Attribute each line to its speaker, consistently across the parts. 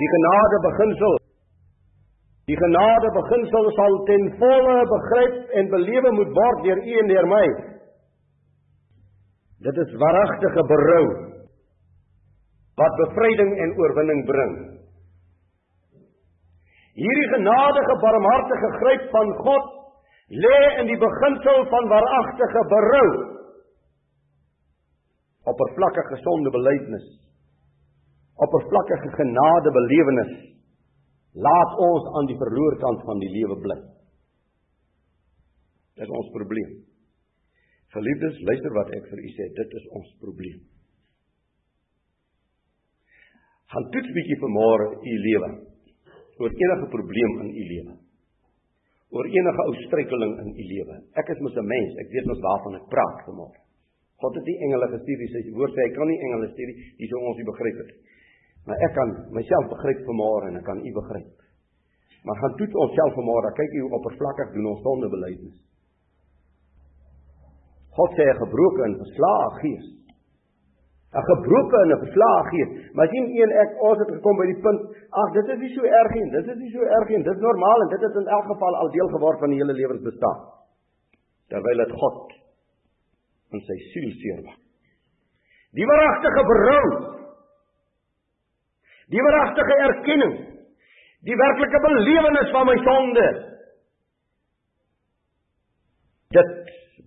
Speaker 1: Die genade beginsel Die genade beginsel sal ten volle begryp en belewe moet word deur u en deur my. Dit is waaragtige berou wat bevryding en oorwinning bring. Hierdie genadige barmhartige gryp van God lê in die beginsel van waaragtige berou. Oppervlakkige gesonde belydenis. Oppervlakkige genade belewenis. Laat ons aan die verloor kant van die lewe bly. Dit is ons probleem. Geliefdes, luister wat ek vir u sê, dit is ons probleem. Gaan toets bietjie vanmôre u lewe oor enige probleem in u lewe. Oor enige ou struikeling in u lewe. Ek is mos 'n mens, ek weet mos waarvan ek praat vanmôre. God het nie engele gestuur nie, sy woord sê hy kan nie engele stuur nie, dis hoe ons dit begryp het. Maar ek kan myself begryp vanmôre en ek kan u begryp. Maar gaan toets onsself vanmôre, kyk hoe oppervlakkig doen ons sonde belydenis. God sê 'n gebroke en verslae gees. 'n Gebroke en 'n verslae gees. Maar sien een ek ons het gekom by die punt, ag dit is nie so erg nie, dit is nie so erg nie, dit is normaal en dit het in elk geval al deel geword van die hele lewensbestaan. Terwyl dit God in sy siel seer maak. Die waaragtige berou. Die waaragtige erkenning. Die werklike belewenis van my sonde. Dit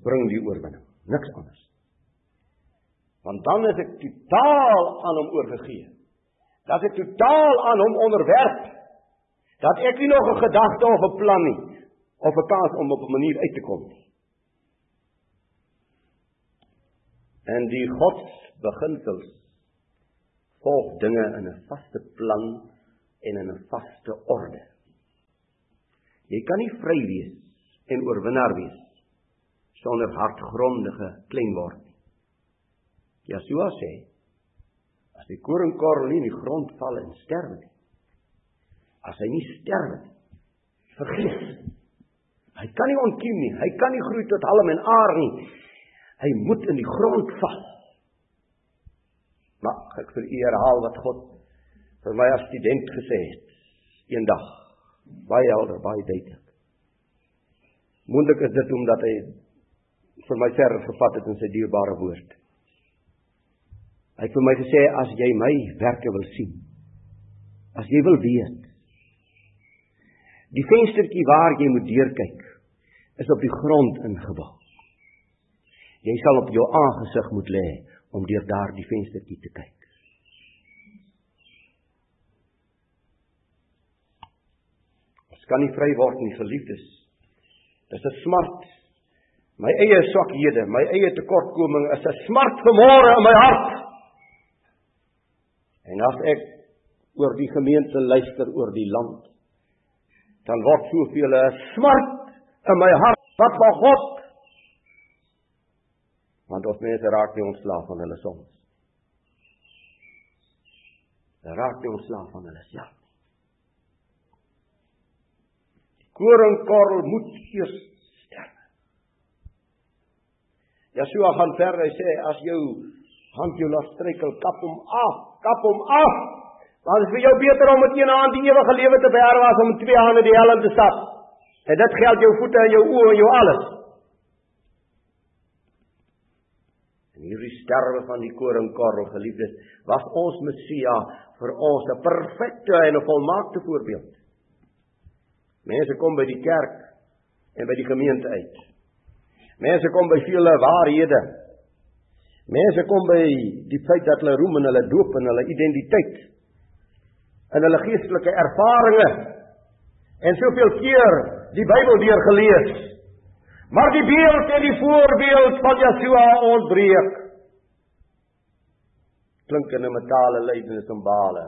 Speaker 1: bring die oorwinning, niks anders. Want dan is ek totaal aan hom oorgegee. Dat ek totaal aan hom onderwerp. Dat ek nie nog 'n gedagte of 'n plan nie of 'n kans om op 'n manier uit te kom nie. En die godsbeginsels volg dinge in 'n vaste plan en in 'n vaste orde. Jy kan nie vry wees en oorwinnaar wees sonder hartgrondige klein word nie. Jesua sê as die koringkorrel nie in die grond val en sterwe nie. As hy nie sterwe nie, vergeet. Hy kan nie ontkiem nie. Hy kan nie groei tot halm en aar nie. Hy moet in die grond val. Maar ek vir u herhaal wat God vir my as student gesê het eendag. Baie helder, baie duidelik. Moontlik is dit omdat hy vir my ver gevat het in sy dierbare woord. Hy het vir my gesê as jy my werke wil sien, as jy wil weet, die venstertjie waar jy moet deurkyk, is op die grond ingebou. Jy sal op jou aangesig moet lê om deur daardie venstertjie te kyk. Ons kan nie vry word nie, geliefdes. Dis 'n smart. My eie swakhede, my eie tekortkoming is 'n smart vermore in my hart. En as ek oor die gemeente luister oor die land, dan word soveel 'n smart in my hart wat van God want ons mense raak nie ontslaaf van hulle sondes. Hulle raak nie ontslaaf van hulle self nie. Die koringkorrel moet eers sterf. Yeshua gaan verder sê as jou hand jou laat struikel, kap hom af, kap hom af. Want dit is vir jou beter om met een hand die ewige lewe te beerwe as om met twee hande die hel in te stap. En dit geld jou voete en jou oë en jou alles. Sterwe van die koringkorrel geliefdes was ons Messia vir ons 'n perfekte en 'n volmaakte voorbeeld. Mense kom by die kerk en by die gemeente uit. Mense kom by vele waarhede. Mense kom by die feit dat hulle roem in hulle doop en hulle identiteit en hulle geestelike ervarings en soveel keer die Bybel deur gelees. Maar die beeld en die voorbeeld van Yeshua ontbreek. Klinkende metale lydenis en bale.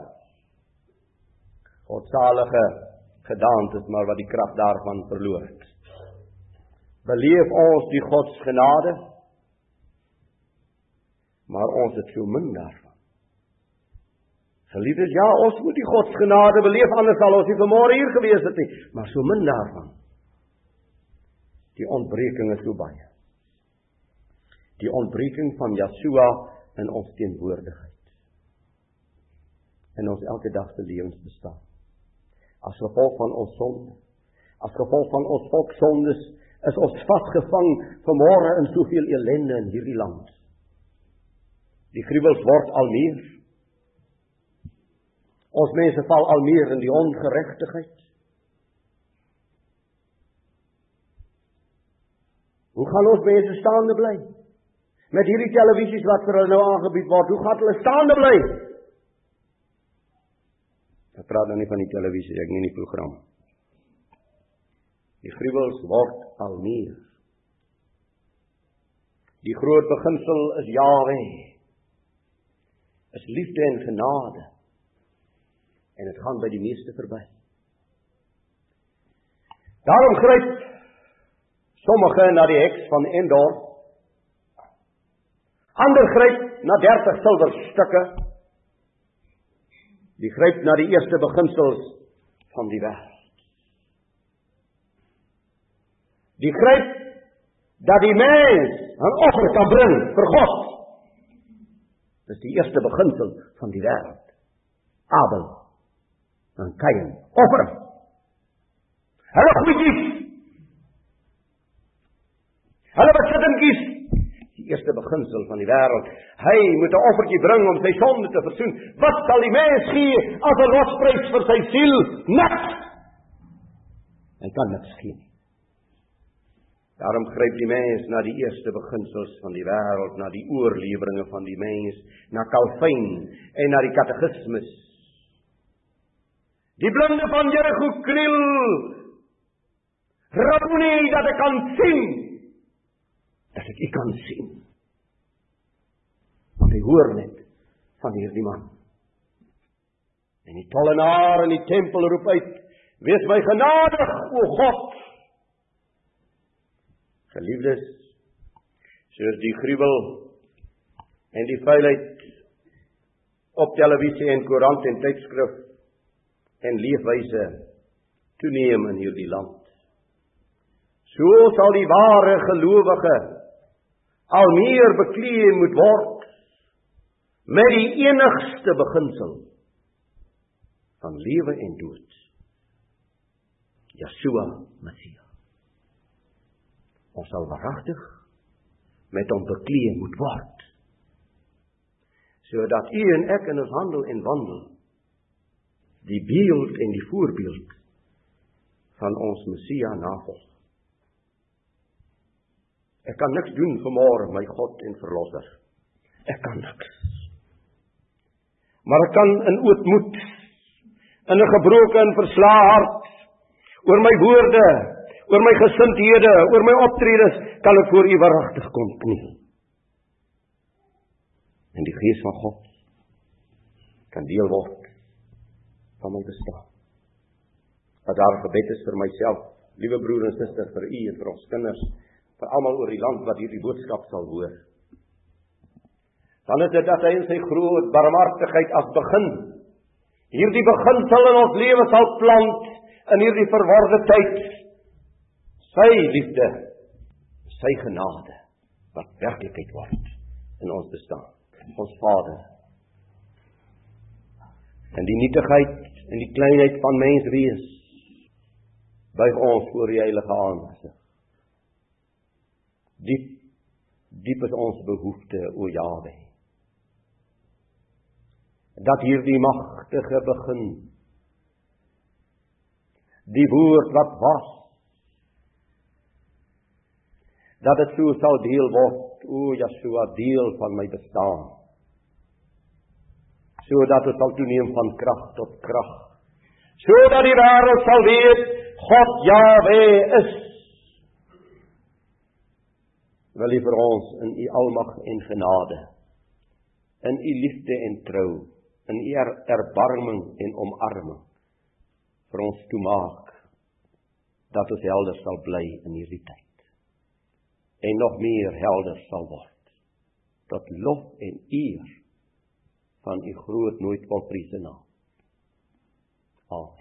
Speaker 1: Godsalige gedaantes maar wat die krag daarvan verloor het. Beleef ons die God se genade? Maar ons het so min daarvan. Geliefdes, ja, ons moet die God se genade beleef anders sal ons nie vanmôre hier gewees het nie, maar so min daarvan. Die ontbreking is so baie. Die ontbreking van Yeshua in ons teenwoordigheid. In ons elke dag se lewens bestaan. As gevolg van ons sonde, as gevolg van ons volk sondes, is ons vasgevang vanmôre in soveel ellende in hierdie land. Die gruwels word al meer. Ons mense val al meer in die ongeregtigheid. Hoe gaan ons mense staande bly? Met hierdie televisies wat vir hulle nou aangebied word, hoe gaan hulle staande bly? Ek praat nou nie van die televisie, ek nie die program. Die gruwels word al meer. Die groot beginsel is Jahwe. Is liefde en genade. En dit gaan by die meeste verby. Daarom gryp sommige na die heks van Endor. Ander gryp na 30 silwerstukke Die gryp na die eerste beginsels van die wêreld. Die gryp dat die mens 'n offer kan bring vir God. Dis die eerste beginsel van die wêreld. Abel en Kain offer. Hulle goedjies. Hulle wat sit en kies eerste beginsel van die wêreld. Hy moet 'n offertjie bring om sy sonde te versoen. Wat sal die mens gee as 'n losprys vir sy siel? Niks. Hy kan niks gee nie. Daarom gryp die mens na die eerste beginsels van die wêreld, na die oorleweringe van die mens, na Calvin en na die katekismes. Die blinde van Jericho kniel. Rabboni dat ek kan sien dat ek u kan sien. Want hy hoor net van hierdie man. En die tollenaar in die tempel roep uit: "Wees my genadig, o God." Geliefdes, soos die gruwel en die vuilheid op televisie en koerant en tydskrif en leefwyse toeneem in hierdie land. So sal die ware gelowige al meer beklee moet word met die enigste beginsel van lewe en dood. Yeshua Messia. Ons sal waaragtig met hom beklee moet word. Sodat u en ek in ons handel en wandel die beeld en die voorbeeld van ons Messia navolg. Ek kan niks doen vanmôre, my God en verlosser. Ek kan niks. Maar ek kan in ootmoed in 'n gebroke en verslae hart oor my woorde, oor my gesindhede, oor my optredes kan ek voor U waaragtig kom kniel. En die Gees van God kan deel word van my bestaan. Dat daar gebed is vir myself, liewe broer en suster, vir u en vir ons kinders vir almal oor die land wat hierdie boodskap sal hoor. Dan is dit dat hy in sy groot barmhartigheid as begin hierdie beginsel in ons lewe sal plant in hierdie verwarde tyd. Sy liefde, sy genade wat werklikheid word in ons bestaan. Ons Vader. En die nietigheid en die kleinheid van mens wees buig ons voor die heilige aansig diep diep is ons behoefte o Jawe dat hierdie magtige begin die woord wat was dat dit so sal deel word o Yeshua deel van my bestaan. Sodat dit sal toeneem van krag tot krag sodat die wêreld sal weet God Jawe is wil U vir ons in U almag en genade in U liefde en trou in U er, erbarming en omarming vir ons toemaak dat ons helder sal bly in hierdie tyd en nog meer helder sal word tot lof en eer van U groot nooit volprysene naam. Amen.